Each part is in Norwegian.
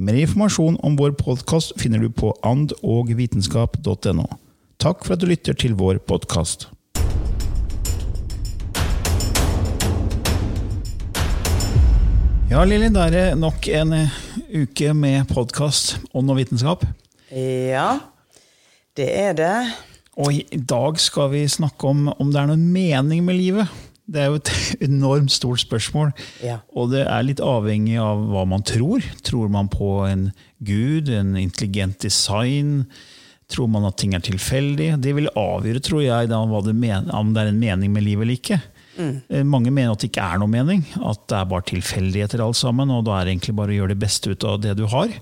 Mer informasjon om vår podkast finner du på andogvitenskap.no. Takk for at du lytter til vår podkast. Ja, Lilly, da er det nok en eh, uke med podkast Ånd og vitenskap. Ja, det er det. Og i dag skal vi snakke om om det er noen mening med livet. Det er jo et enormt stort spørsmål. Ja. Og det er litt avhengig av hva man tror. Tror man på en gud, en intelligent design? Tror man at ting er tilfeldig? Det vil avgjøre, tror jeg, da, det om det er en mening med livet eller ikke. Mm. Mange mener at det ikke er noe mening, at det er bare tilfeldigheter alt sammen, og da er det egentlig bare å gjøre det beste ut av det du har.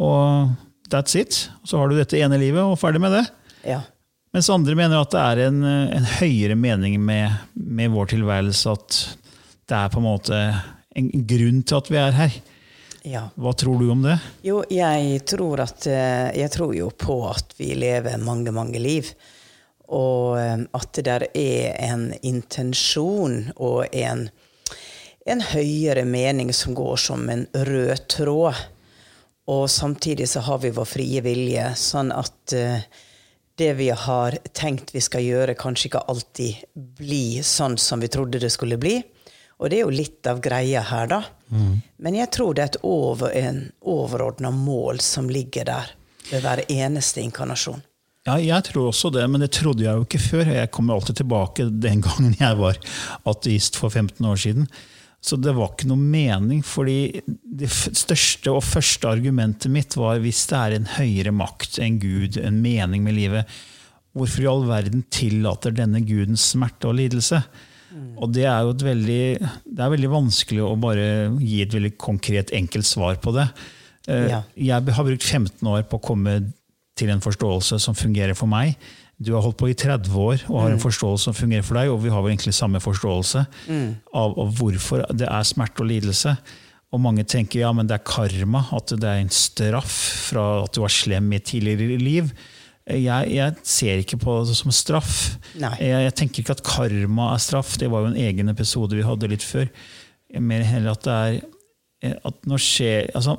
Og that's it. Så har du dette ene livet, og ferdig med det. Ja. Mens andre mener at det er en, en høyere mening med, med vår tilværelse, at det er på en måte en grunn til at vi er her. ja. Hva tror du om det? Jo, jeg tror at eh, Jeg tror jo på at vi lever mange, mange liv. Og eh, at det der er en intensjon og en, en høyere mening som går som en rød tråd. Og samtidig så har vi vår frie vilje, sånn at eh, det vi har tenkt vi skal gjøre, kanskje ikke alltid blir sånn som vi trodde det skulle bli. Og det er jo litt av greia her, da. Men jeg tror det er et over, en overordna mål som ligger der ved hver eneste inkarnasjon. Ja, jeg tror også det, men det trodde jeg jo ikke før. Jeg kommer alltid tilbake den gangen jeg var ateist for 15 år siden. Så det var ikke noe mening, fordi det største og første argumentet mitt var hvis det er en høyere makt, en gud, en mening med livet, hvorfor i all verden tillater denne guden smerte og lidelse? Og det er jo et veldig, det er veldig vanskelig å bare gi et veldig konkret, enkelt svar på det. Eh, Ja. Jeg har brukt 15 år på å komme til en forståelse som fungerer for meg. Du har holdt på i 30 år og har en forståelse som fungerer for deg, og vi har vel egentlig samme forståelse av, av hvorfor det er smerte og lidelse. Og mange tenker ja, men det er karma, at det er en straff fra at du var slem i tidligere liv. Jeg, jeg ser ikke på det som straff. Jeg, jeg tenker ikke at karma er straff. Det var jo en egen episode vi hadde litt før. Mer heller at det er at når skjer, altså,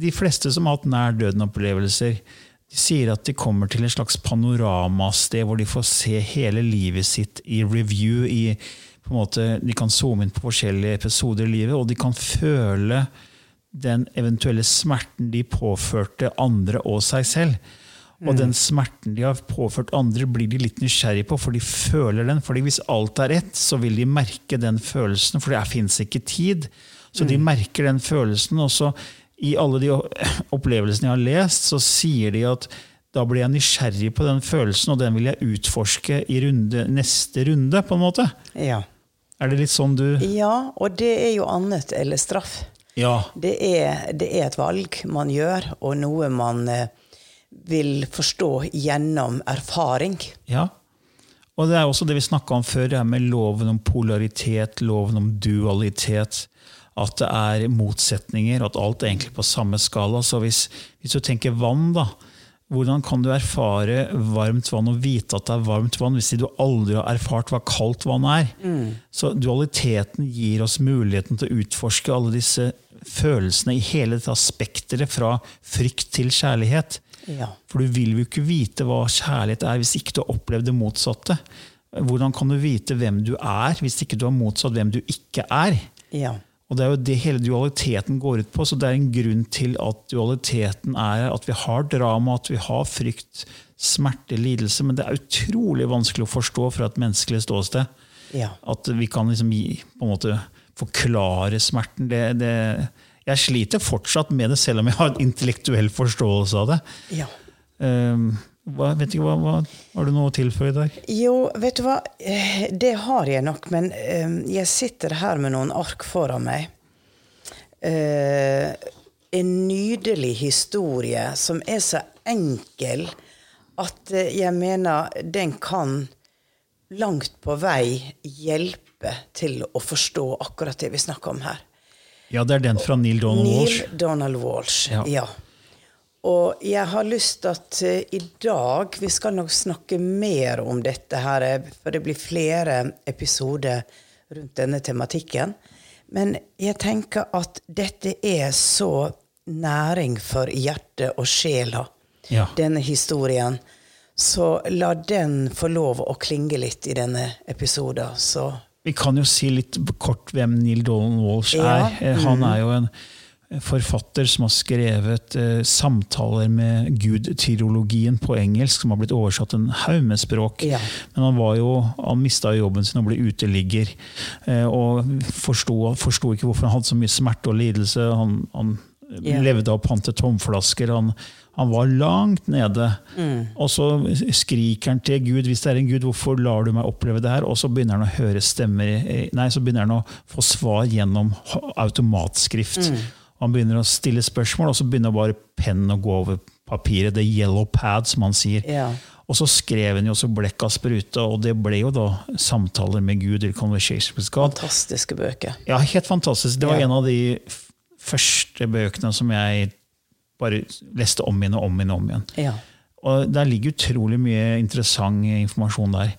De fleste som har hatt nær døden-opplevelser, de sier at de kommer til et slags panoramasted hvor de får se hele livet sitt i review. i på en måte, De kan zoome inn på forskjellige episoder i livet, og de kan føle den eventuelle smerten de påførte andre og seg selv. Og den smerten de har påført andre, blir de litt nysgjerrig på, for de føler den. fordi hvis alt er rett, så vil de merke den følelsen, for det fins ikke tid. Så de merker den følelsen. Og så i alle de opplevelsene jeg har lest, så sier de at da blir jeg nysgjerrig på den følelsen, og den vil jeg utforske i runde, neste runde, på en måte. Ja. Er det litt sånn du ja, og det er jo annet eller straff. Ja. Det er, det er et valg man gjør, og noe man eh, vil forstå gjennom erfaring. Ja. Og det er også det vi snakka om før, det her med loven om polaritet, loven om dualitet. At det er motsetninger, at alt er egentlig på samme skala. Så hvis, hvis du tenker vann, da. Hvordan kan du erfare varmt vann og vite at det er varmt vann, hvis du aldri har erfart hva kaldt vann er? Så dualiteten gir oss muligheten til å utforske alle disse følelsene i hele dette spekteret, fra frykt til kjærlighet. Ja. For du vil jo ikke vite hva kjærlighet er hvis ikke du har opplevd det motsatte. Hvordan kan du vite hvem du er hvis ikke du har motsatt hvem du ikke er? Ja. Og Det er jo det hele dualiteten går ut på. så Det er en grunn til at dualiteten er at vi har drama, at vi har frykt, smerte, lidelse. Men det er utrolig vanskelig å forstå fra et menneskelig ståsted. Ja. At vi kan liksom gi, på en måte forklare smerten. Det, det, jeg sliter fortsatt med det, selv om jeg har en intellektuell forståelse av det. ja. Um, hva, vet ikke, hva, hva, har du noe å tilføye der? Jo, vet du hva, det har jeg nok, men eh, jeg sitter her med noen ark foran meg. Eh, en nydelig historie som er så enkel at eh, jeg mener den kan langt på vei hjelpe til å forstå akkurat det vi snakker om her. Ja, det er den fra Neil Donald Walsh. Neil Donald Walsh. Ja. Ja. Og jeg har lyst til at uh, i dag Vi skal nok snakke mer om dette her, eh, for det blir flere episoder rundt denne tematikken. Men jeg tenker at dette er så næring for hjertet og sjela, Ja. denne historien. Så la den få lov å klinge litt i denne episoden. Så Vi kan jo si litt kort hvem Neil Donald Walsh Ja, er. Eh, Han er jo en forfatter som har skrevet eh, samtaler med Gud-tirologien på engelsk, som har blitt oversatt en haug med språk. Ja. Men han, var jo, han mista jobben sin og ble uteligger. Eh, og forsto, forsto ikke hvorfor han hadde så mye smerte og lidelse. Han, han Ja. levde av å pante tomflasker. Han, han var langt nede. Mm. Og så skriker han til Gud, hvis det er en Gud, hvorfor lar du meg oppleve det her? Og så begynner han å høre stemmer Nei, så begynner han å få svar gjennom automatskrift. Mm. Han begynner å stille spørsmål, og så begynner bare pennen å gå over papiret. The yellow pad, som han sier. Ja. Og så skrev han jo så blekka spruta, og det ble jo da samtaler med Gud, eller Conversation with God. fantastiske bøker. Ja, helt fantastisk. Det var Ja. en av de første bøkene som jeg bare leste om igjen og om igjen og om igjen. Ja. Og Der ligger utrolig mye interessant informasjon der.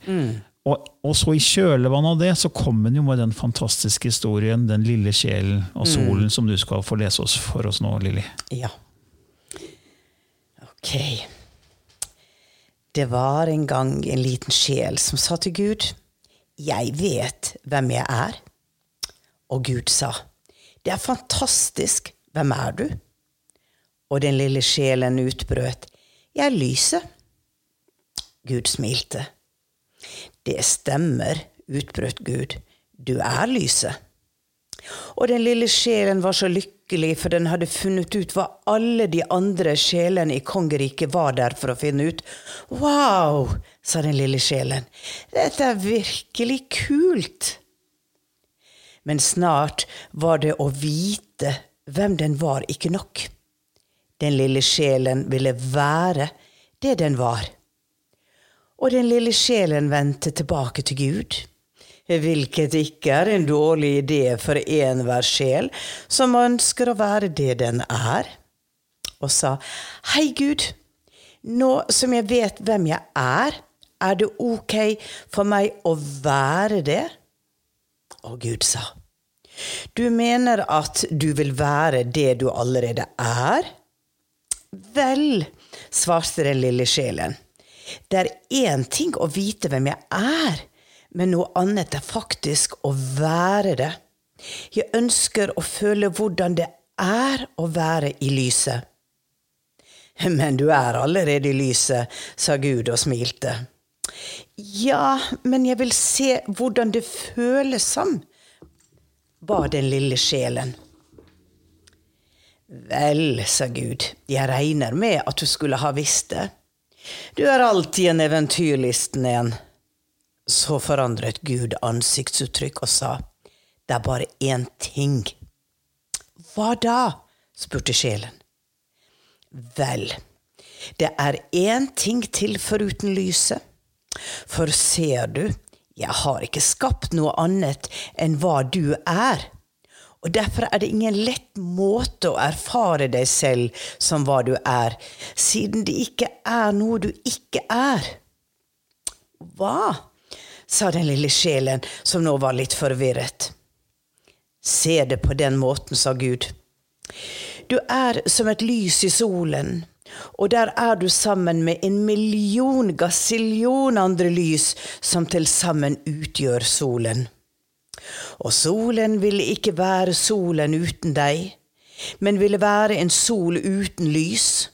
Og, og så i kjølvannet av det så kom han jo med den fantastiske historien 'Den lille sjelen og solen', som du skal få lese oss for oss nå, Lilly. Ja. Ok. Det var en gang en liten sjel som sa til Gud, 'Jeg vet hvem jeg er.' Og Gud sa, 'Det er fantastisk. Hvem er du?' Og den lille sjelen utbrøt, 'Jeg er lyset.' Gud smilte. 'Det stemmer', utbrøt Gud. 'Du er lyset.' Og den lille sjelen var så lykkelig, for den hadde funnet ut hva alle de andre sjelene i kongeriket var der for å finne ut. Wow, sa den lille sjelen, dette er virkelig kult. Men snart var det å vite hvem den var, ikke nok. Den lille sjelen ville være det den var. Og den lille sjelen vendte tilbake til Gud, hvilket ikke er en dårlig idé for enhver sjel som ønsker å være det den er, og sa, Hei, Gud, nå som jeg vet hvem jeg er, er det ok for meg å være det? Og Gud sa, Du mener at du vil være det du allerede er? Vel, svarte den lille sjelen. Det er én ting å vite hvem jeg er, men noe annet er faktisk å være det. Jeg ønsker å føle hvordan det er å være i lyset. Men du er allerede i lyset, sa Gud og smilte. Ja, men jeg vil se hvordan det føles som, ba den lille sjelen. Vel, sa Gud, jeg regner med at du skulle ha visst det. Du er alltid en eventyrlisten en. Så forandret Gud ansiktsuttrykk og sa, det er bare én ting. Hva da? spurte sjelen. Vel, det er én ting til foruten lyset. For ser du, jeg har ikke skapt noe annet enn hva du er. Og derfor er det ingen lett måte å erfare deg selv som hva du er, siden det ikke er noe du ikke er. Hva? sa den lille sjelen, som nå var litt forvirret. Se det på den måten, sa Gud. Du er som et lys i solen, og der er du sammen med en million gassillion andre lys som til sammen utgjør solen. Og solen ville ikke være solen uten deg, men ville være en sol uten lys,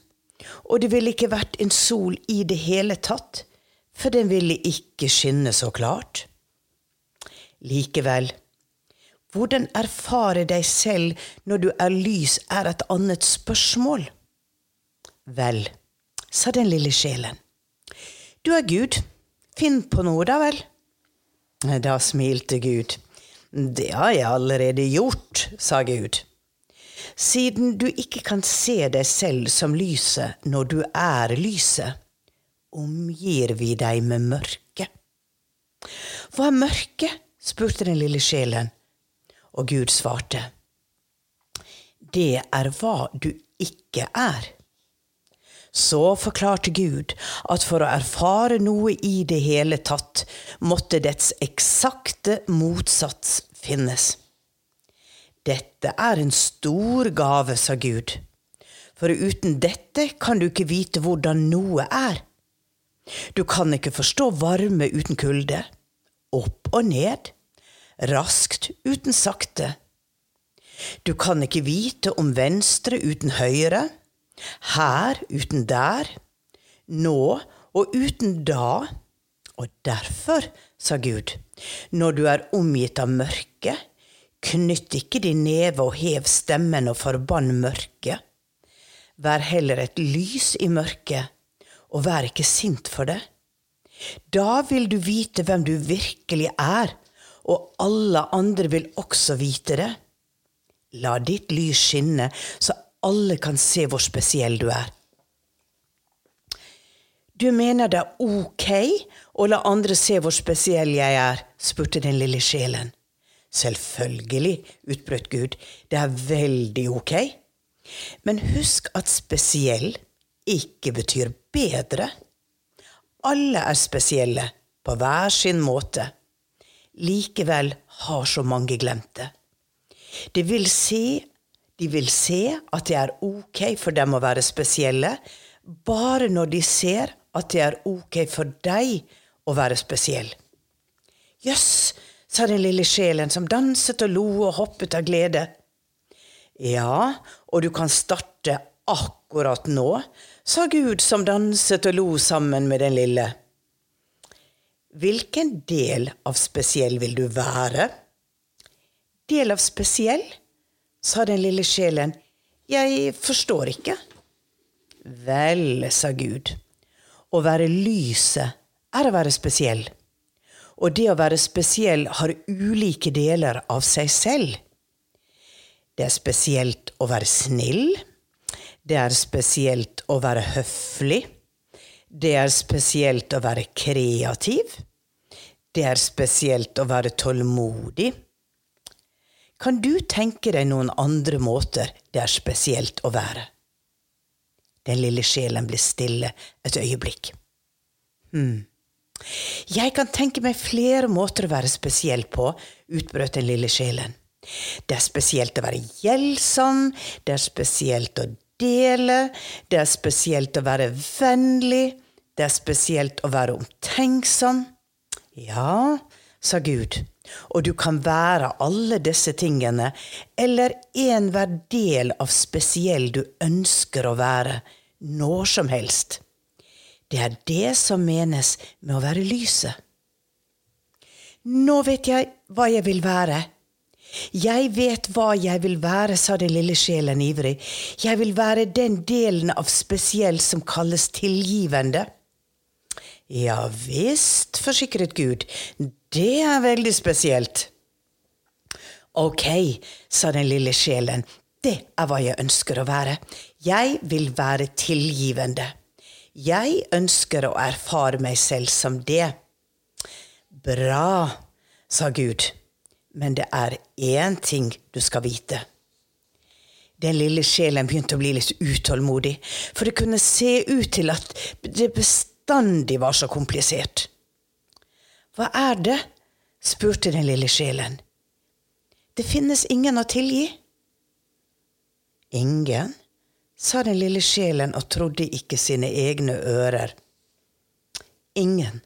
og det ville ikke vært en sol i det hele tatt for den ville ikke skinne så klart. Likevel, hvordan erfare deg selv når du er lys, er et annet spørsmål. Vel, sa den lille sjelen, du er Gud, finn på noe, da vel. Da smilte Gud. Det har jeg allerede gjort, sa Gud. Siden du ikke kan se deg selv som lyset når du er lyset, omgir vi deg med mørke? Hva er mørke? spurte den lille sjelen, og Gud svarte. Det er hva du ikke er. Så forklarte Gud at for å erfare noe i det hele tatt, måtte dets eksakte motsats finnes. Dette er en stor gave, sa Gud, for uten dette kan du ikke vite hvordan noe er. Du kan ikke forstå varme uten kulde, opp og ned, raskt uten sakte. Du kan ikke vite om venstre uten høyre, her uten der, nå og uten da. Og derfor, sa Gud, når du er omgitt av mørke, knytt ikke din neve og hev stemmen og forbann mørket. Vær heller et lys i mørket og vær ikke sint for det. Da vil du vite hvem du virkelig er, og alle andre vil også vite det. La ditt lys skinne, så alle kan se hvor spesiell du er. Du mener det er ok å la andre se hvor spesiell jeg er? spurte den lille sjelen. Selvfølgelig, utbrøt Gud, det er veldig ok. Men husk at spesiell ikke betyr bedre. Alle er spesielle, på hver sin måte. Likevel har så mange glemt det. Det vil se, de vil se at det er ok for dem å være spesielle, bare når de ser at det er ok for deg å være spesiell. Jøss, sa den lille sjelen som danset og lo og hoppet av glede. Ja, og du kan starte akkurat nå, sa Gud som danset og lo sammen med den lille. Hvilken del av spesiell vil du være? Del av spesiell? Sa den lille sjelen. Jeg forstår ikke. Vel, sa Gud, å være lyset er å være spesiell. Og det å være spesiell har ulike deler av seg selv. Det er spesielt å være snill. Det er spesielt å være høflig. Det er spesielt å være kreativ. Det er spesielt å være tålmodig. Kan du tenke deg noen andre måter det er spesielt å være? Den lille sjelen blir stille et øyeblikk. Hm. Jeg kan tenke meg flere måter å være spesiell på, utbrøt den lille sjelen. Det er spesielt å være gjeldsom, det er spesielt å dele, det er spesielt å være vennlig, det er spesielt å være omtenksom. Ja, sa Gud, og du kan være alle disse tingene, eller enhver del av spesiell du ønsker å være, når som helst. Det er det som menes med å være lyset. Nå vet jeg hva jeg vil være, jeg vet hva jeg vil være, sa den lille sjelen ivrig. Jeg vil være den delen av spesiell som kalles tilgivende. Ja visst, forsikret Gud, det er veldig spesielt. Ok, sa den lille sjelen, det er hva jeg ønsker å være. Jeg vil være tilgivende. Jeg ønsker å erfare meg selv som det. Bra, sa Gud. Men det er én ting du skal vite. Den lille sjelen begynte å bli litt utålmodig, for det kunne se ut til at det bestandig var så komplisert. Hva er det? spurte den lille sjelen. Det finnes ingen å tilgi. Ingen, sa den lille sjelen og trodde ikke sine egne ører. Ingen,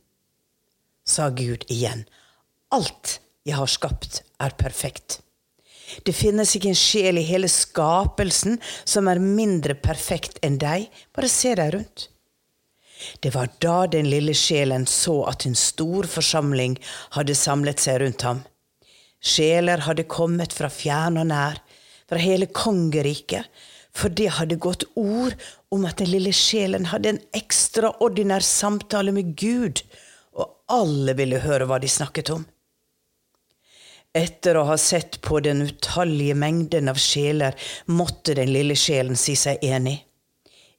sa Gud igjen. Alt jeg har skapt, er perfekt. Det finnes ikke en sjel i hele skapelsen som er mindre perfekt enn deg. Bare se deg rundt. Det var da den lille sjelen så at en stor forsamling hadde samlet seg rundt ham. Sjeler hadde kommet fra fjern og nær, fra hele kongeriket, for det hadde gått ord om at den lille sjelen hadde en ekstraordinær samtale med Gud, og alle ville høre hva de snakket om. Etter å ha sett på den utallige mengden av sjeler måtte den lille sjelen si seg enig.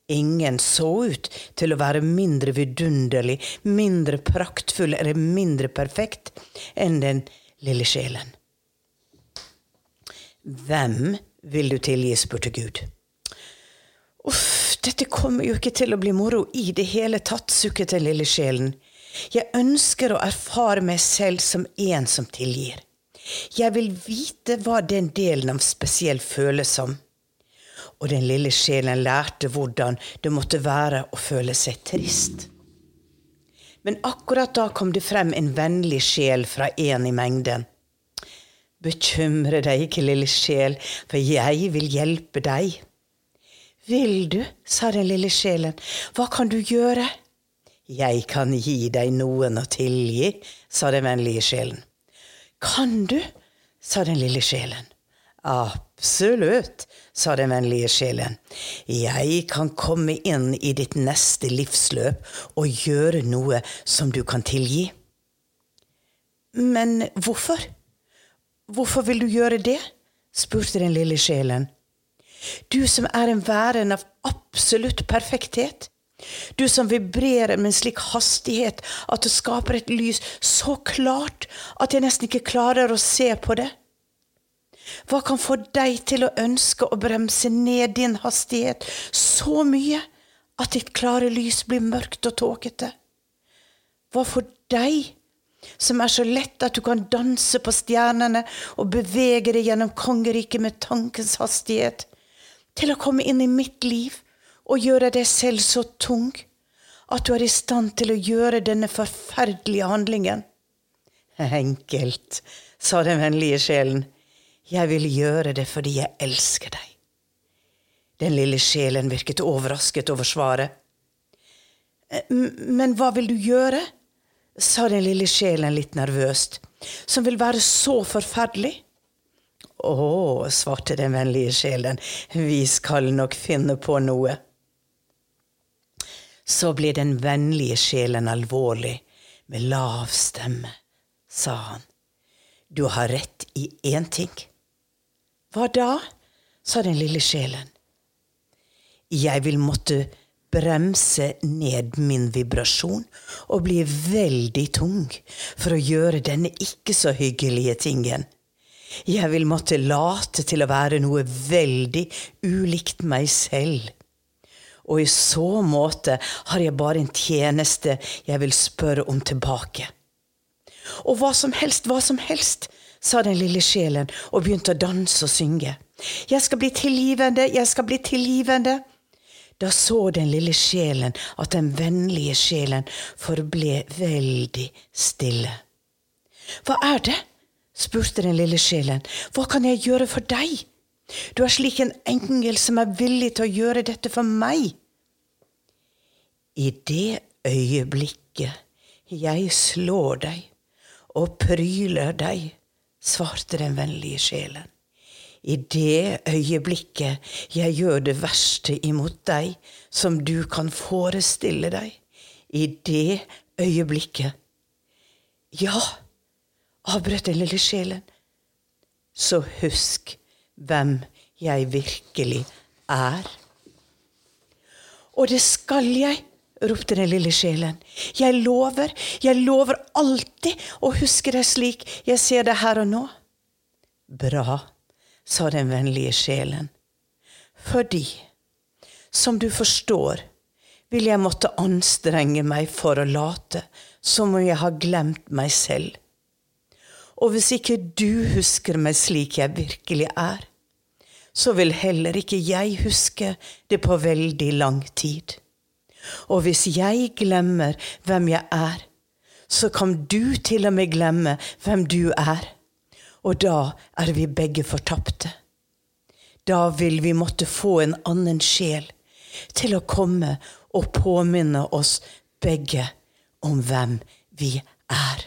Ingen så ut til å være mindre vidunderlig, mindre praktfull eller mindre perfekt enn den lille sjelen. Hvem vil du tilgi? spurte Gud. Uff, dette kommer jo ikke til å bli moro i det hele tatt, sukket den lille sjelen. Jeg ønsker å erfare meg selv som en som tilgir. Jeg vil vite hva den delen av spesiell føles som. Og den lille sjelen lærte hvordan det måtte være å føle seg trist. Men akkurat da kom det frem en vennlig sjel fra en i mengden. Bekymre deg ikke, lille sjel, for jeg vil hjelpe deg. Vil du, sa den lille sjelen, hva kan du gjøre? Jeg kan gi deg noen å tilgi, sa den vennlige sjelen. Kan du? sa den lille sjelen. Absolutt, sa den vennlige sjelen. Jeg kan komme inn i ditt neste livsløp og gjøre noe som du kan tilgi. Men hvorfor? Hvorfor vil du gjøre det? spurte den lille sjelen. Du som er en væren av absolutt perfekthet. Du som vibrerer med en slik hastighet at det skaper et lys så klart at jeg nesten ikke klarer å se på det. Hva kan få deg til å ønske å bremse ned din hastighet så mye at ditt klare lys blir mørkt og tåkete? Hva får deg, som er så lett at du kan danse på stjernene og bevege deg gjennom kongeriket med tankens hastighet, til å komme inn i mitt liv og gjøre deg selv så tung at du er i stand til å gjøre denne forferdelige handlingen? Enkelt, sa den vennlige sjelen. Jeg vil gjøre det fordi jeg elsker deg. Den lille sjelen virket overrasket over svaret. Men hva vil du gjøre? sa den lille sjelen litt nervøst. Som vil være så forferdelig? Å, svarte den vennlige sjelen, vi skal nok finne på noe. Så ble den vennlige sjelen alvorlig, med lav stemme, sa han. Du har rett i én ting. Hva da? sa den lille sjelen. Jeg vil måtte bremse ned min vibrasjon og bli veldig tung for å gjøre denne ikke så hyggelige tingen. Jeg vil måtte late til å være noe veldig ulikt meg selv og i så måte har jeg bare en tjeneste jeg vil spørre om tilbake. Og hva som helst, hva som helst, sa den lille sjelen og begynte å danse og synge. Jeg skal bli tilgivende, jeg skal bli tilgivende. Da så den lille sjelen at den vennlige sjelen forble veldig stille. Hva er det? spurte den lille sjelen. Hva kan jeg gjøre for deg? Du er slik en engel som er villig til å gjøre dette for meg. I det øyeblikket jeg slår deg og pryler deg, svarte den vennlige sjelen. I det øyeblikket jeg gjør det verste imot deg som du kan forestille deg, i det øyeblikket Ja, avbrøt den lille sjelen. Så husk hvem jeg virkelig er. Og det skal jeg, ropte den lille sjelen. Jeg lover, jeg lover alltid å huske deg slik jeg ser deg her og nå. Bra, sa den vennlige sjelen. Fordi, som du forstår, vil jeg måtte anstrenge meg for å late som om jeg har glemt meg selv. Og hvis ikke du husker meg slik jeg virkelig er, så vil heller ikke jeg huske det på veldig lang tid. Og hvis jeg glemmer hvem jeg er, så kan du til og med glemme hvem du er. Og da er vi begge fortapte. Da vil vi måtte få en annen sjel til å komme og påminne oss begge om hvem vi er.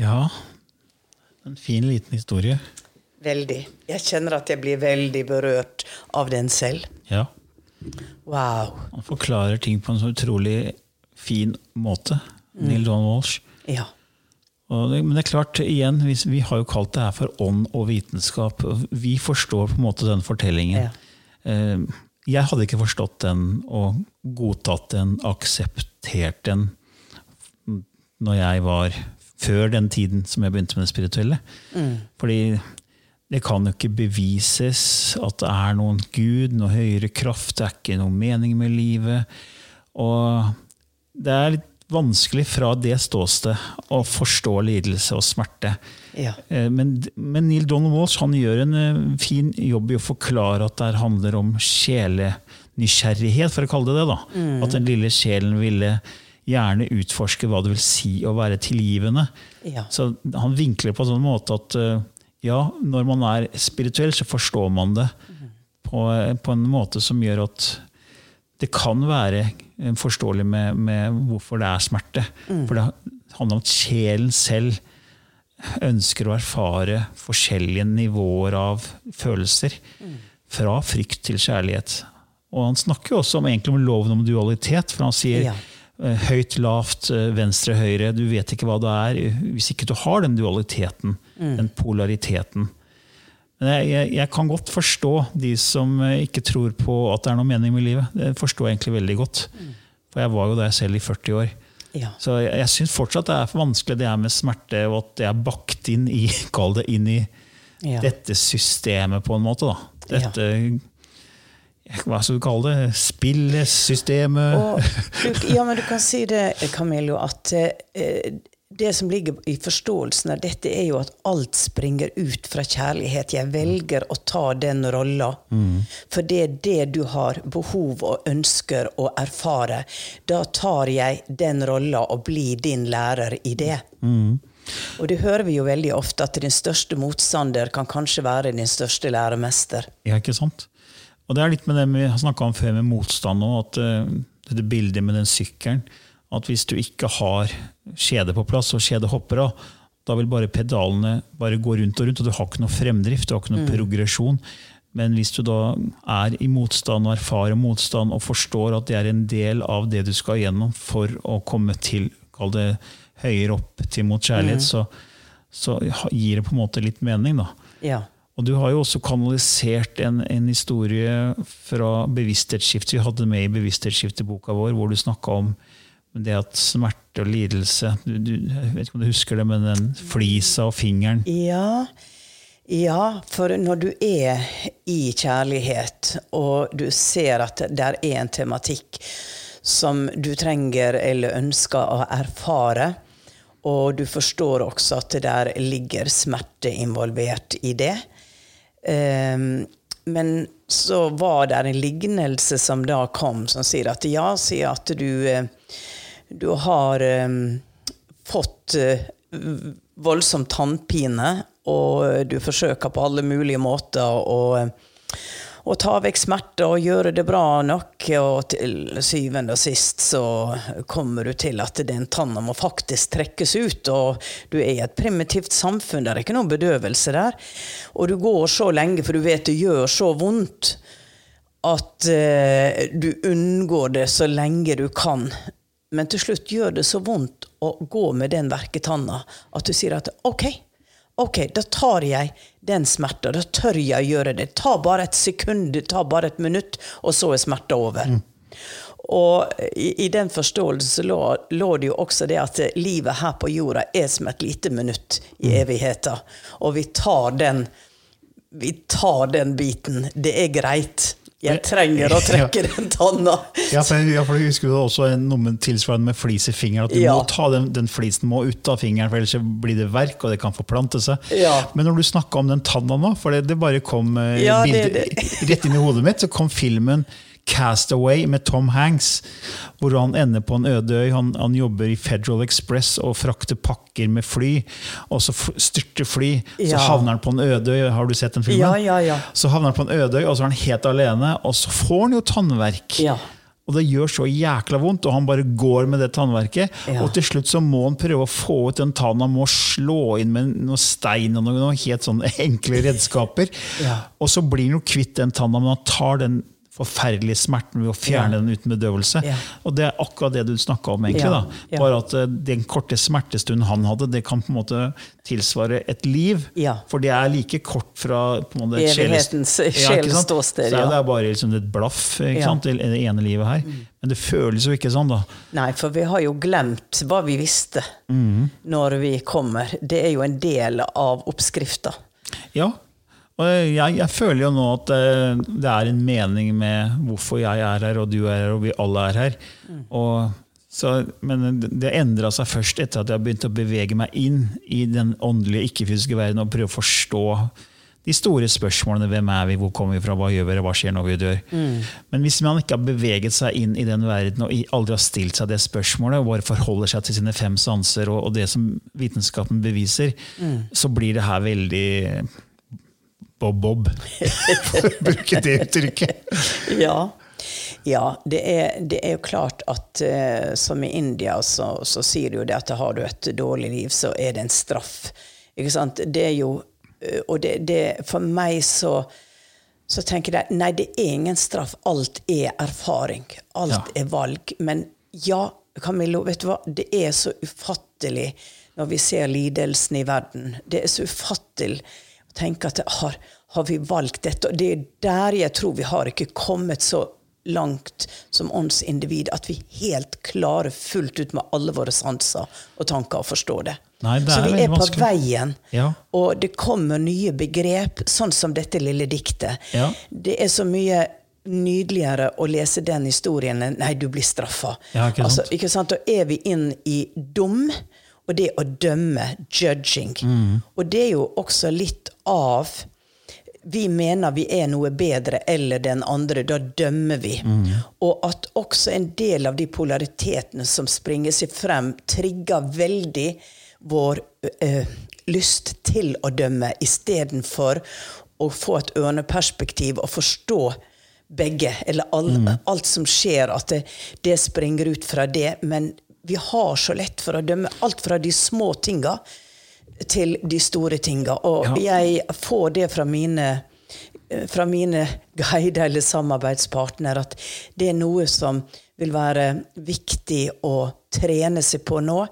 Ja, en fin, liten historie. Veldig. Jeg kjenner at jeg blir veldig berørt av den selv. Ja. Wow. Han forklarer ting på en så utrolig fin måte. Neil Don Walsh. Ja. Det, men det er klart, igjen, vi, vi har jo kalt det her for ånd og vitenskap. Vi forstår på en måte den fortellingen. Ja. Eh, Jeg hadde ikke forstått den og godtatt den, akseptert den, når jeg var før den tiden som jeg begynte med det spirituelle. Fordi det kan jo ikke bevises at det er noen gud, noe høyere kraft, det er ikke noen mening med livet. Og det er litt vanskelig fra det ståsted å forstå lidelse og smerte. Ja. Eh, Men, men Neil Donald Walsh han gjør en eh, fin jobb i å forklare at det handler om sjelenysgjerrighet, for å kalle det det. da. At den lille sjelen ville gjerne utforske hva det vil si å være tilgivende. Ja. Så han vinkler på en sånn måte at eh, ja, når man er spirituell, så forstår man det på, på en måte som gjør at det kan være eh, forståelig med, med hvorfor det er smerte. For det handler om at sjelen selv ønsker å erfare forskjellige nivåer av følelser. Fra frykt til kjærlighet. Og han snakker jo også om, egentlig om loven om dualitet, for han sier Ja. Eh, høyt, lavt, eh, venstre, høyre. Du vet ikke hva det er hvis ikke du har den dualiteten, den polariteten. Men jeg, jeg, jeg kan godt forstå de som eh, ikke tror på at det er noe mening med livet. Det forstår jeg egentlig veldig godt. For jeg var jo der selv i 40 år. Ja. Så jeg, jeg syns fortsatt det er for vanskelig det er med smerte, og at det er bakt inn i, kall det inn i Ja. dette systemet, på en måte. da. Dette Hva skal du kalle det? Spillesystemet? Og, ja, men du kan si det, Camillo, at eh, det som ligger i forståelsen av dette, er jo at alt springer ut fra kjærlighet. Jeg velger å ta den rolla. For det er det du har behov og ønsker å erfare. Da tar jeg den rolla og blir din lærer i det. Og det hører vi jo veldig ofte, at din største motstander kan kanskje være din største læremester. Ja, ikke sant? Og det er litt med det vi har snakka om før med motstand òg, at uh, dette bildet med den sykkelen At hvis du ikke har skjede på plass, og skjede hopper av, da vil bare pedalene bare gå rundt og rundt, og du har ikke noe fremdrift, du har ikke noe progresjon. Men hvis du da er i motstand og erfarer motstand og forstår at det er en del av det du skal gjennom for å komme til kall det høyere opp til mot kjærlighet, så, så gir det på en måte litt mening. da. Ja. Og du har jo også kanalisert en, en historie fra bevissthetsskiftet. Vi hadde med i bevissthetsskifteboka vår, hvor du snakka om det at smerte og lidelse du, du, Jeg vet ikke om du husker det, men den flisa og fingeren. Ja, ja, for når du er i kjærlighet, og du ser at det er en tematikk som du trenger eller ønsker å erfare, og du forstår også at der ligger smerte involvert i det. Ehm, men så var det en lignelse som da kom, som sier at ja, sier at du, eh, du har um, fått uh, voldsom tannpine, og du forsøker på alle mulige måter å, å ta vekk smerte og gjøre det bra nok, og til syvende og sist så kommer du til at den tanna må faktisk trekkes ut, og du er i et primitivt samfunn, det er ikke noen bedøvelse der. Og du går så lenge, for du vet det gjør så vondt, at eh, du unngår det så lenge du kan. Men til slutt gjør det så vondt å gå med den verketanna at du sier at OK, ok, da tar jeg den smerta. Da tør jeg gjøre det. Ta bare et sekund, ta bare et minutt, og så er smerta over. Og i, i den forståelsen lå, lå det jo også det at livet her på jorda er som et lite minutt i evigheta. Og vi tar den, vi tar den biten. Det er greit. Jeg trenger å trekke den tanna. Ja, for, ja, for jeg husker jo også noe med tilsvarende med flis i fingeren. At du Ja. må ta den, den flisen må ut av fingeren, for ellers blir det verk, og det kan forplante seg. Ja. Men når du snakka om den tanna nå, for det, det bare kom eh, bildet, det- det. rett inn i hodet mitt, så kom filmen Castaway med Tom Hanks, hvor han ender på en øde øy. Han, han jobber i Federal Express og frakter pakker med fly, og så styrter fly. Så havner han på en øde øy. Har du sett den filmen? Ja, ja, ja. Så havner han på en øde øy, og så er han helt alene, og så får han jo tannverk. Ja. Og det gjør så jækla vondt, og han bare går med det tannverket. Ja. Og til slutt så må han prøve å få ut den tannen, han må slå inn med noe stein og noe, noe helt sånne enkle redskaper. Ja. Og så blir han jo kvitt den tanna, men han tar den forferdelige smerten ved å fjerne den uten bedøvelse. Og det er akkurat det du snakka om, egentlig. Da. Bare at eh, den korte smertestunden han hadde, det kan på en måte tilsvare et liv. For det er like kort fra på måte, et Evighetens sjelståsted Ja, sjeleståsted, ja. Det er bare liksom et blaff, sant? det ene livet her. Men det føles jo ikke sånn, da. Nei, for vi har jo glemt hva vi visste når vi kommer. Det er jo en del av oppskrifta. Ja. Jeg, jeg føler jo nå at eh, det er en mening med hvorfor jeg er her, og du er her, og vi alle er her. Og, så, men det- endra seg først etter at jeg begynte å bevege meg inn i den åndelige, ikke-fysiske verden og prøve å forstå de store spørsmålene. Hvem er vi, hvor kommer vi fra, hva gjør vi, hva skjer når vi dør? Men hvis man ikke har beveget seg inn i den verden og aldri har stilt seg det spørsmålet, og bare forholder seg til sine fem sanser og, og det som vitenskapen beviser, så blir det her veldig bob-bob, for å bruke det uttrykket. Ja. Ja, det er, det er jo klart at uh, som i India, så, så sier de jo det at har du et dårlig liv, så er det en straff. Ikke sant? Det er jo eh, Og det, det For meg så så tenker jeg nei, det er ingen straff. Alt er erfaring. Alt Ja. er valg. Men ja, Camillo, vet du hva? Det er så ufattelig når vi ser lidelsen i verden. Det er så ufattelig tenke at har, har vi valgt dette? Og det er der jeg tror vi har ikke kommet så langt som åndsindivid at vi helt klarer fullt ut med alle våre sanser og tanker å forstå det. Nei, det så vi er på vanskelig. veien, Ja. og det kommer nye begrep, sånn som dette lille diktet. Ja. Det er så mye nydeligere å lese den historien enn 'nei, du blir straffa'. Ja, ikke sant? Altså, ikke sant? Da er vi inn i dom, og det å dømme, judging. Mm. Og det er jo også litt av vi mener vi er noe bedre eller den andre, da dømmer vi. Mm. Og at også en del av de polaritetene som springer seg frem, trigger veldig vår eh, lyst til å dømme, istedenfor å få et ørneperspektiv og forstå begge, eller all, alt som skjer, at det, det springer ut fra det. Men vi har så lett for å dømme alt fra de små tinga til de store tinga. Og jeg får det fra mine, eh, fra mine guider eller samarbeidspartnere at det er noe som vil være viktig å trene seg på nå.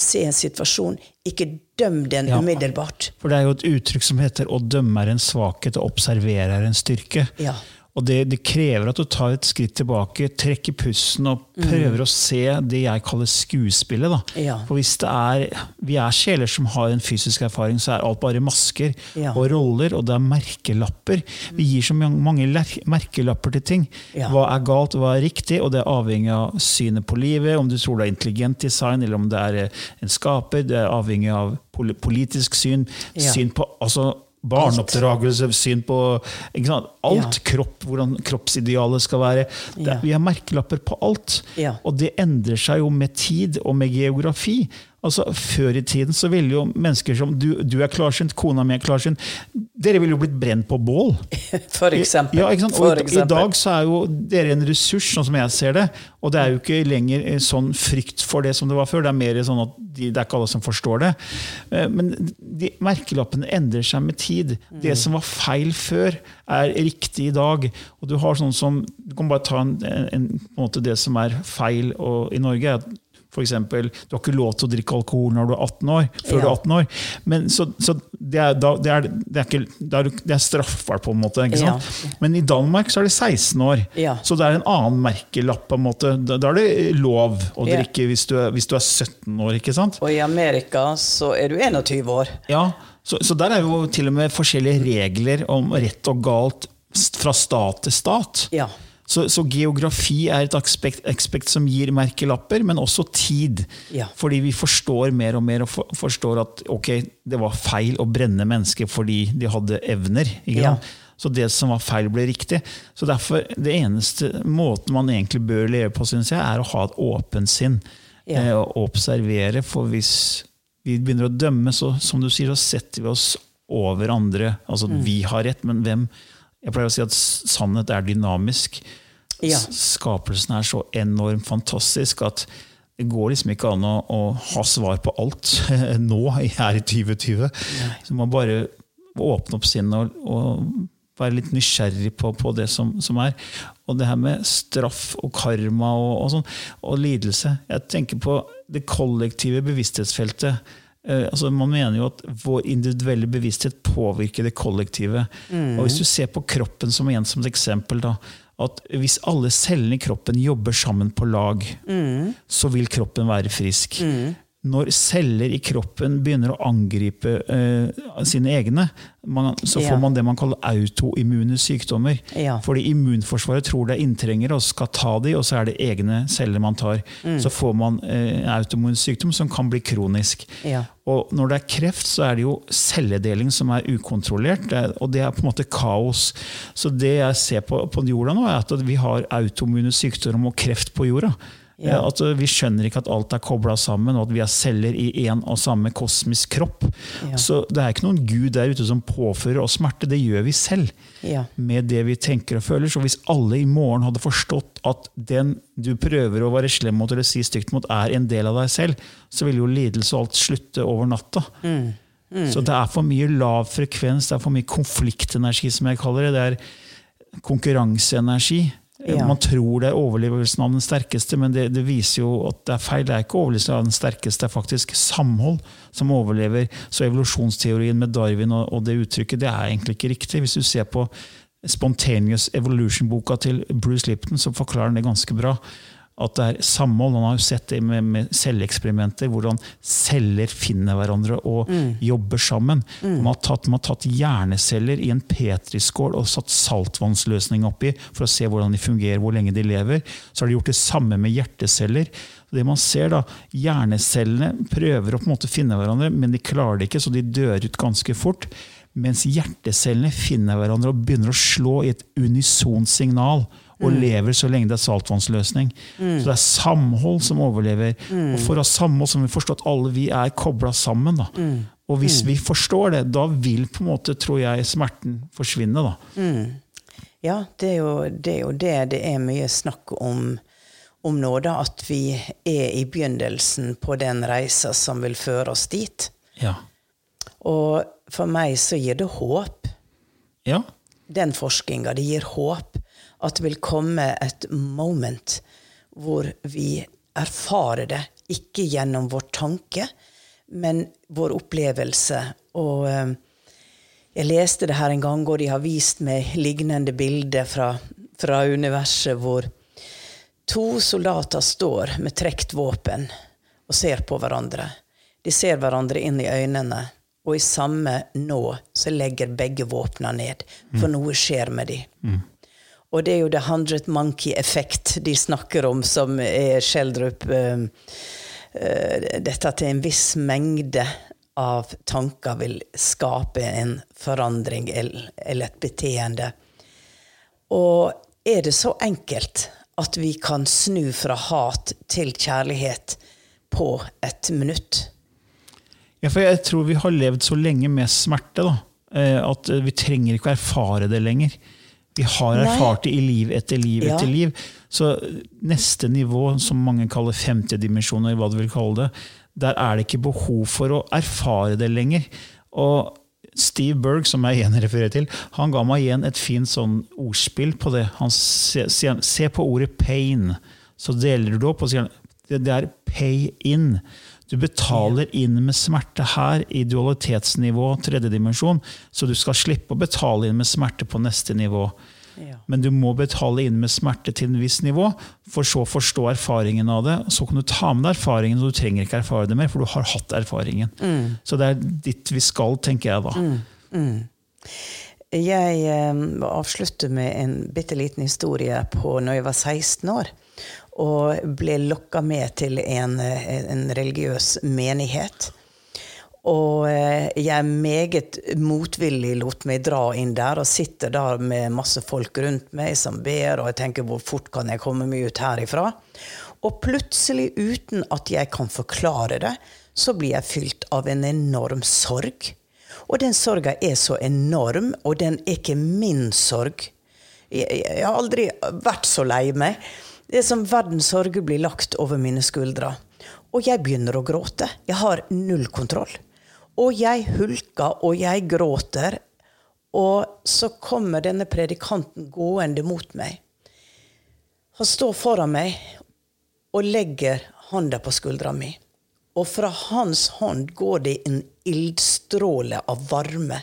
Se en situasjon, ikke døm den Ja. umiddelbart. For det er jo et uttrykk som heter 'å dømme er en svakhet, og observere er en styrke'. Ja. Og det, det krever at du tar et skritt tilbake, trekker pusten og prøver å se det jeg kaller skuespillet. Da. Mm. Ja. For hvis det er, vi er sjeler som har en fysisk erfaring, så er alt bare masker Ja. og roller, og det er merkelapper. Vi gir så mange, merkelapper til ting. Ja. Hva er galt, hva er riktig, og det er avhengig av synet på livet, om du tror det er intelligent design, eller om det er eh, en skaper, det er avhengig av politisk syn, syn på altså Barneoppdragelse, syn på alt. Ja. Kropp, hvordan kroppsidealet skal være. Det, Ja. Vi har merkelapper på alt. Ja. Og det endrer seg jo med tid og med geografi. Altså, Før i tiden så ville jo mennesker som du, du er klarsynt, kona mi er klarsynt Dere ville jo blitt brent på bål. For eksempel. Ja? For eksempel. i, dag så er jo dere en ressurs, sånn som jeg ser det. Og det er jo ikke lenger eh, sånn frykt for det som det var før. Det er mer sånn at de, det er ikke alle som forstår det. Eh, Men de, merkelappene endrer seg med tid. Det som var feil før, er riktig i dag. Og du har sånn som Du kan bare ta en, en, en måte det som er feil og, i Norge. er at For eksempel, du har ikke lov til å drikke alkohol når du er 18 år, før Ja. du er 18 år. Men, så så det, er, da, det, er, det, er ikke, det, er, det straffbart, på en måte. Ikke Ja. Men i Danmark så er det 16 år. Ja. Så det er en annen merkelapp. på en måte. Da, da er det lov å drikke hvis du, hvis du er 17 år. ikke sant? Og i Amerika så er du 21 år. Ja, så, så der er jo til og med forskjellige regler om rett og galt fra stat til stat. Ja. Så, så geografi er et aspekt, aspekt som gir merkelapper, men også tid. Ja. Fordi vi forstår mer og mer og for, forstår at ok, det var feil å brenne mennesker fordi de hadde evner. Ikke Ja. Så det som var feil, ble riktig. Så derfor, Det eneste måten man egentlig bør leve på, synes jeg, er å ha et åpent sinn. Ja. Eh, og observere. For hvis vi begynner å dømme, så som du sier, så setter vi oss over andre. Altså, Mm. Vi har rett, men hvem? Jeg pleier å si at sannhet er dynamisk. Ja. Skapelsen er så enormt fantastisk at det går liksom ikke an å, å ha svar på alt nå, her i 2020. Så man bare åpne opp sinnet og, og være litt nysgjerrig på, på det som, som er. Og det her med straff og karma og, og, sånn, og lidelse Jeg tenker på det kollektive bevissthetsfeltet. Eh, altså man mener jo at vår individuelle bevissthet påvirker det kollektive. Og Hvis du ser på kroppen som igjen som et eksempel, da, at hvis alle cellene i kroppen jobber sammen på lag, så vil kroppen være frisk. Når celler i kroppen begynner å angripe eh, sine egne, man, så får Ja. man det man kaller autoimmune sykdommer. Ja. Fordi immunforsvaret tror det er inntrengere og skal ta de, og så er det egne celler man tar. Så får man eh, en autoimmun sykdom som kan bli kronisk. Ja. Og når det er kreft, så er det jo celledeling som er ukontrollert, er, og det er på en måte kaos. Så det jeg ser på, på jorda nå, er at vi har autoimmune sykdommer og kreft på jorda. Ja. Eh, At eh, Vi skjønner ikke at alt er kobla sammen, og at vi er celler i én og samme kosmisk kropp. Ja. Så det er ikke noen gud der ute som påfører oss smerte, det gjør vi selv. Ja. Med det vi tenker og føler. Så hvis alle i morgen hadde forstått at den du prøver å være slem mot eller si stygt mot, er en del av deg selv, så ville jo lidelse og alt slutte over natta. Mm. Så det er for mye lav frekvens, det er for mye konfliktenergi, som jeg kaller det. Det er konkurranseenergi. Ja. Man tror det er overlevelsen av den sterkeste, men det, det viser jo at det er feil. Det er ikke overlevelsen av den sterkeste, det er faktisk samhold som overlever. Så evolusjonsteorien med Darwin og, og det uttrykket, det er egentlig ikke riktig. Hvis du ser på Spontaneous Evolution-boka til Bruce Lipton, så forklarer han det ganske bra. At det er samhold. Han har jo sett det med, med celleeksperimenter, hvordan celler finner hverandre og jobber sammen. Man, har tatt, man har tatt hjerneceller i en petriskål og satt saltvannsløsning oppi for å se hvordan de fungerer, hvor lenge de lever. Så har de gjort det samme med hjerteceller. Det man ser da, Hjernecellene prøver å på en måte finne hverandre, men de klarer det ikke, så de dør ut ganske fort. Mens hjertecellene finner hverandre og begynner å slå i et unisont signal. Og lever så lenge det er saltvannsløsning. Så det er samhold som overlever. Og for å ha samhold så må vi forstå at alle vi er kobla sammen. Da. Og hvis vi forstår det, da vil på en måte, tror jeg, smerten forsvinne. Da. Ja, det er, jo, det er jo det det er mye snakk om, om nå, da. At vi er i begynnelsen på den reisa som vil føre oss dit. Ja. Og for meg så gir det håp. ja. Den forskninga, det gir håp. At det vil komme et moment hvor vi erfarer det. Ikke gjennom vår tanke, men vår opplevelse. Og eh, jeg leste det her en gang, og de har vist meg lignende bilder fra, fra universet hvor to soldater står med trukket våpen og ser på hverandre. De ser hverandre inn i øynene, og i samme nå så legger begge våpna ned, for noe skjer med dem. Og det er jo the hundred monkey effect de snakker om, som er Schjelderup uh, uh, Dette at en viss mengde av tanker vil skape en forandring eller, eller et beteende. Og er det så enkelt at vi kan snu fra hat til kjærlighet på et minutt? Ja, for jeg tror vi har levd så lenge med smerte da, eh, at vi trenger ikke å erfare det lenger. Vi har erfart det i liv etter liv Ja. etter liv. Så neste nivå, som mange kaller femtedimensjoner hva du vil kalle det, der er det ikke behov for å erfare det lenger. Og Steve Berg, som jeg igjen refererer til, han ga meg igjen et fint sånn ordspill på det. Han sier se, se på ordet 'pain', så deler du det opp og sier Det, det er pay in. Du betaler inn med smerte her, i dualitetsnivå, tredje dimensjon, så du skal slippe å betale inn med smerte på neste nivå. Ja. Men du må betale inn med smerte til en viss nivå, for så å forstå erfaringen av det. Så kan du ta med deg erfaringen, og du trenger ikke erfare det mer, for du har hatt erfaringen. Så det er dit vi skal, tenker jeg da. Jeg eh, avslutter med en bitte liten historie på når jeg var 16 år. Og ble lokka med til en, eh, en religiøs menighet. Og jeg jeg meget motvillig lot meg dra inn der, og sitter der med masse folk rundt meg som ber, og jeg tenker hvor fort kan jeg komme meg ut herifra? Og plutselig, uten at jeg kan forklare det, så blir jeg fylt av en enorm sorg. Og den sorga er så enorm, og den er ikke min sorg. Jeg, jeg har aldri vært så lei meg. Det er som verdens sorger blir lagt over mine skuldre. Og jeg begynner å gråte. Jeg har null kontroll. Og jeg hulker, og jeg gråter. Og så kommer denne predikanten gående mot meg. Han står foran meg og legger hånda på skuldra mi. Og fra hans hånd går det en ildstråle av varme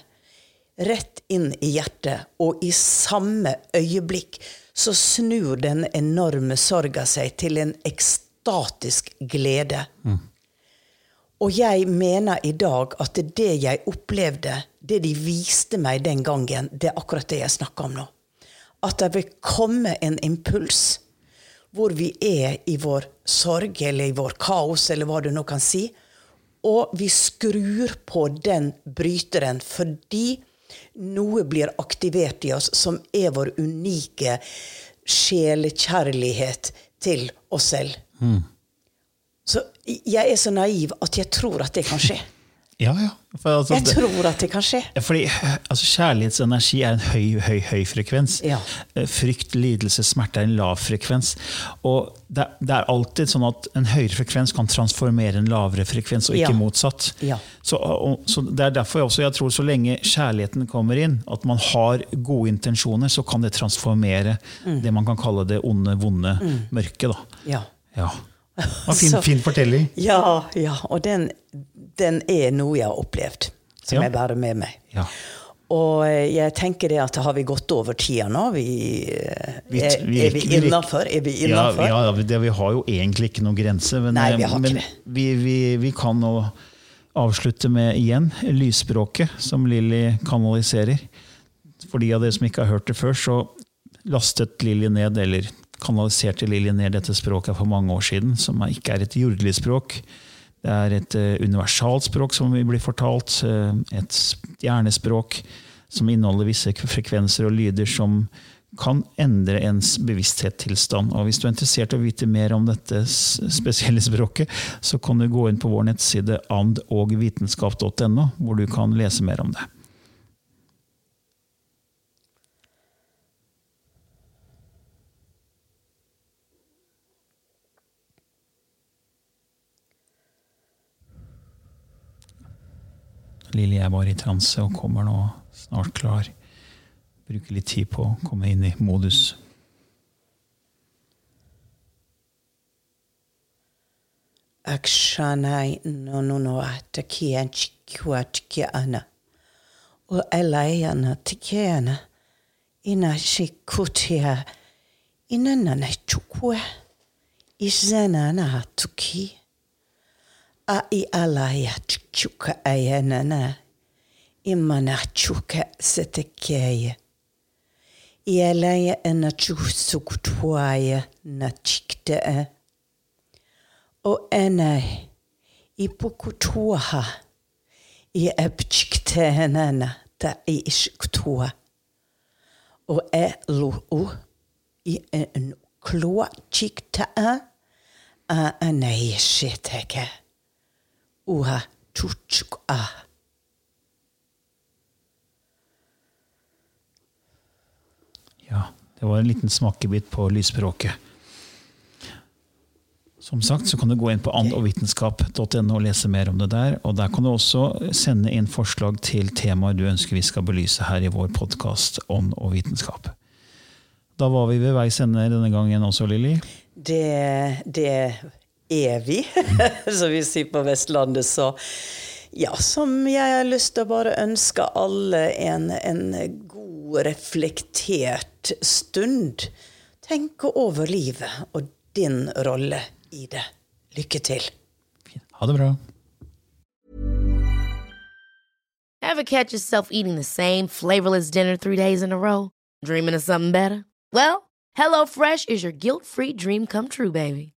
rett inn i hjertet, og i samme øyeblikk så snur den enorme sorga seg til en ekstatisk glede. Og jeg mener i dag at det jeg opplevde, det de viste meg den gangen, det er akkurat det jeg snakker om nå. At det vil komme en impuls hvor vi er i vår sorg eller i vår kaos, eller hva du nå kan si. Og vi skrur på den bryteren fordi noe blir aktivert i oss som er vår unike sjelekjærlighet til oss selv. Så jeg er så naiv at jeg tror at det kan skje. Ja, ja. For, altså, Jeg tror at det kan skje. fordi altså, Kjærlighetsenergi er en høy, høy, høy frekvens. Ja. Eh, Frykt, lidelse, smerte er en lav frekvens. Og det, det er alltid sånn at en høyere frekvens kan transformere en lavere frekvens, og ikke Ja. motsatt. Ja. Så, og, så Det er derfor jeg også jeg tror så lenge kjærligheten kommer inn, at man har gode intensjoner, så kan det transformere Mm. det man kan kalle det onde, vonde mørket. Da. Ja. Ja. Var fin, Så- fin fortelling. Ja, ja. Og den, den er noe jeg har opplevd, som Ja. jeg bærer med meg. Ja. Og eh, jeg tenker det at har vi gått over tida nå? Vi, eh, Vi- er, vi er vi rekker- vi innafor? Er vi Ja, innafor? ja det, vi har jo egentlig ikke noen grense. Men, Nei, vi har men ikke det. Vi, vi, vi kan nå avslutte med igjen lysspråket, som Lilly kanaliserer. For de av dere som ikke har hørt det før, så lastet Lilly ned, eller kanaliserte Lilly ned dette språket for mange år siden, som ikke er et jordelig språk. Det er et uh, universalt språk, som vi blir fortalt. eh, et stjernespråk som inneholder visse frekvenser og lyder som kan endre ens bevissthetstilstand. Og hvis du er interessert i å vite mer om dette spesielle språket, så kan du gå inn på vår nettside andogvitenskap.no, hvor du kan lese mer om det. Lilly er bare i transe og kommer nå snart klar. Bruker litt tid på å komme inn i modus. Akshanai no no no atakia chikwa tikiana. O elayana tikiana. Ina shikutia. Ina nana chukwa. Na tuki. A i alaya chuka ayanana. Imana chuka setekeya. I alaya ena chusukutwaya na chikta. O enai, i pukutuaha, i epchiktenana ta ishktua. O e lu i en klua chikta a anai shiteke. Uha chuchuk a. Ja, det var en liten smakebit på lysspråket. Som sagt så kan du gå inn på andogvitenskap.no og lese mer om det der. Og der kan du også sende inn forslag til temaer du ønsker vi skal belyse her i vår podkast Ånd og vitenskap. Da var vi ved veis ende denne gangen også, Lilly. Det, det vi, som vi sier på Vestlandet. Så ja, som jeg har lyst til å bare ønske alle en, en god, reflektert stund. Tenke over livet og din rolle i det. Lykke til. Ha det bra. Ever catch yourself eating the same flavorless dinner three days in a row? Dreaming of something better? Well, HelloFresh is your guilt-free dream come true, baby.